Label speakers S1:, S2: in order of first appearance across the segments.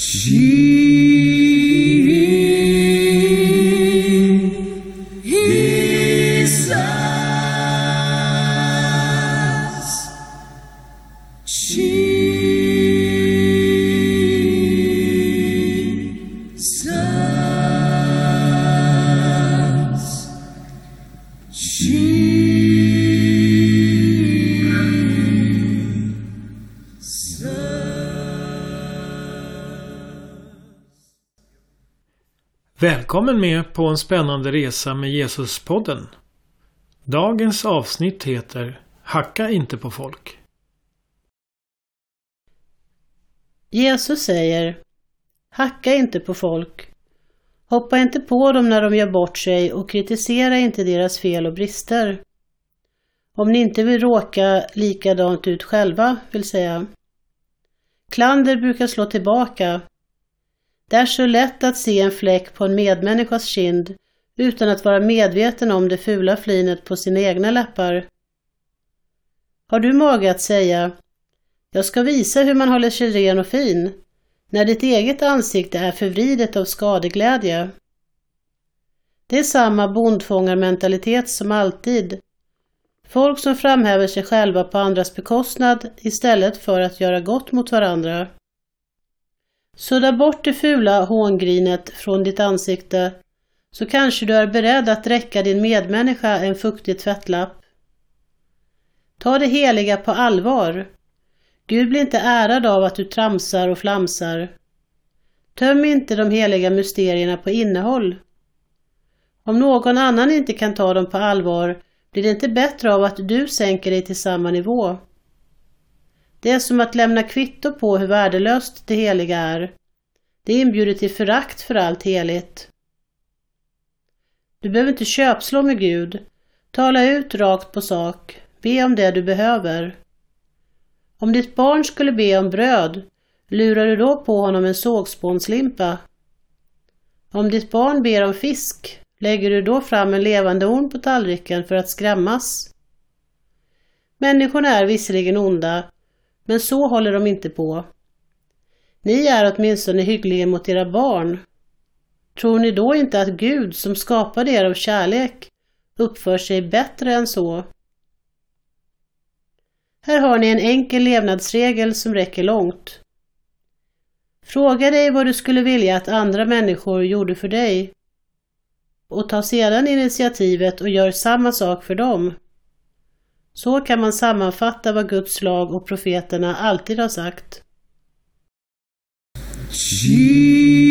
S1: sim Välkommen med på en spännande resa med Jesuspodden. Dagens avsnitt heter Hacka inte på folk.
S2: Jesus säger Hacka inte på folk. Hoppa inte på dem när de gör bort sig och kritisera inte deras fel och brister. Om ni inte vill råka likadant ut själva, vill säga. Klander brukar slå tillbaka det är så lätt att se en fläck på en medmänniskas kind utan att vara medveten om det fula flinet på sina egna läppar. Har du mage att säga Jag ska visa hur man håller sig ren och fin när ditt eget ansikte är förvridet av skadeglädje? Det är samma bondfångarmentalitet som alltid. Folk som framhäver sig själva på andras bekostnad istället för att göra gott mot varandra. Sudda bort det fula hångrinet från ditt ansikte så kanske du är beredd att räcka din medmänniska en fuktig tvättlapp. Ta det heliga på allvar. Gud blir inte ärad av att du tramsar och flamsar. Töm inte de heliga mysterierna på innehåll. Om någon annan inte kan ta dem på allvar blir det inte bättre av att du sänker dig till samma nivå. Det är som att lämna kvitto på hur värdelöst det heliga är. Det inbjuder till förakt för allt heligt. Du behöver inte köpslå med Gud. Tala ut rakt på sak. Be om det du behöver. Om ditt barn skulle be om bröd, lurar du då på honom en sågspånslimpa? Om ditt barn ber om fisk, lägger du då fram en levande orm på tallriken för att skrämmas? Människorna är visserligen onda, men så håller de inte på. Ni är åtminstone hyggliga mot era barn. Tror ni då inte att Gud som skapade er av kärlek uppför sig bättre än så? Här har ni en enkel levnadsregel som räcker långt. Fråga dig vad du skulle vilja att andra människor gjorde för dig och ta sedan initiativet och gör samma sak för dem. Så kan man sammanfatta vad Guds lag och profeterna alltid har sagt.
S3: Jesus.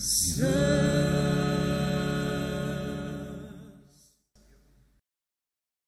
S3: So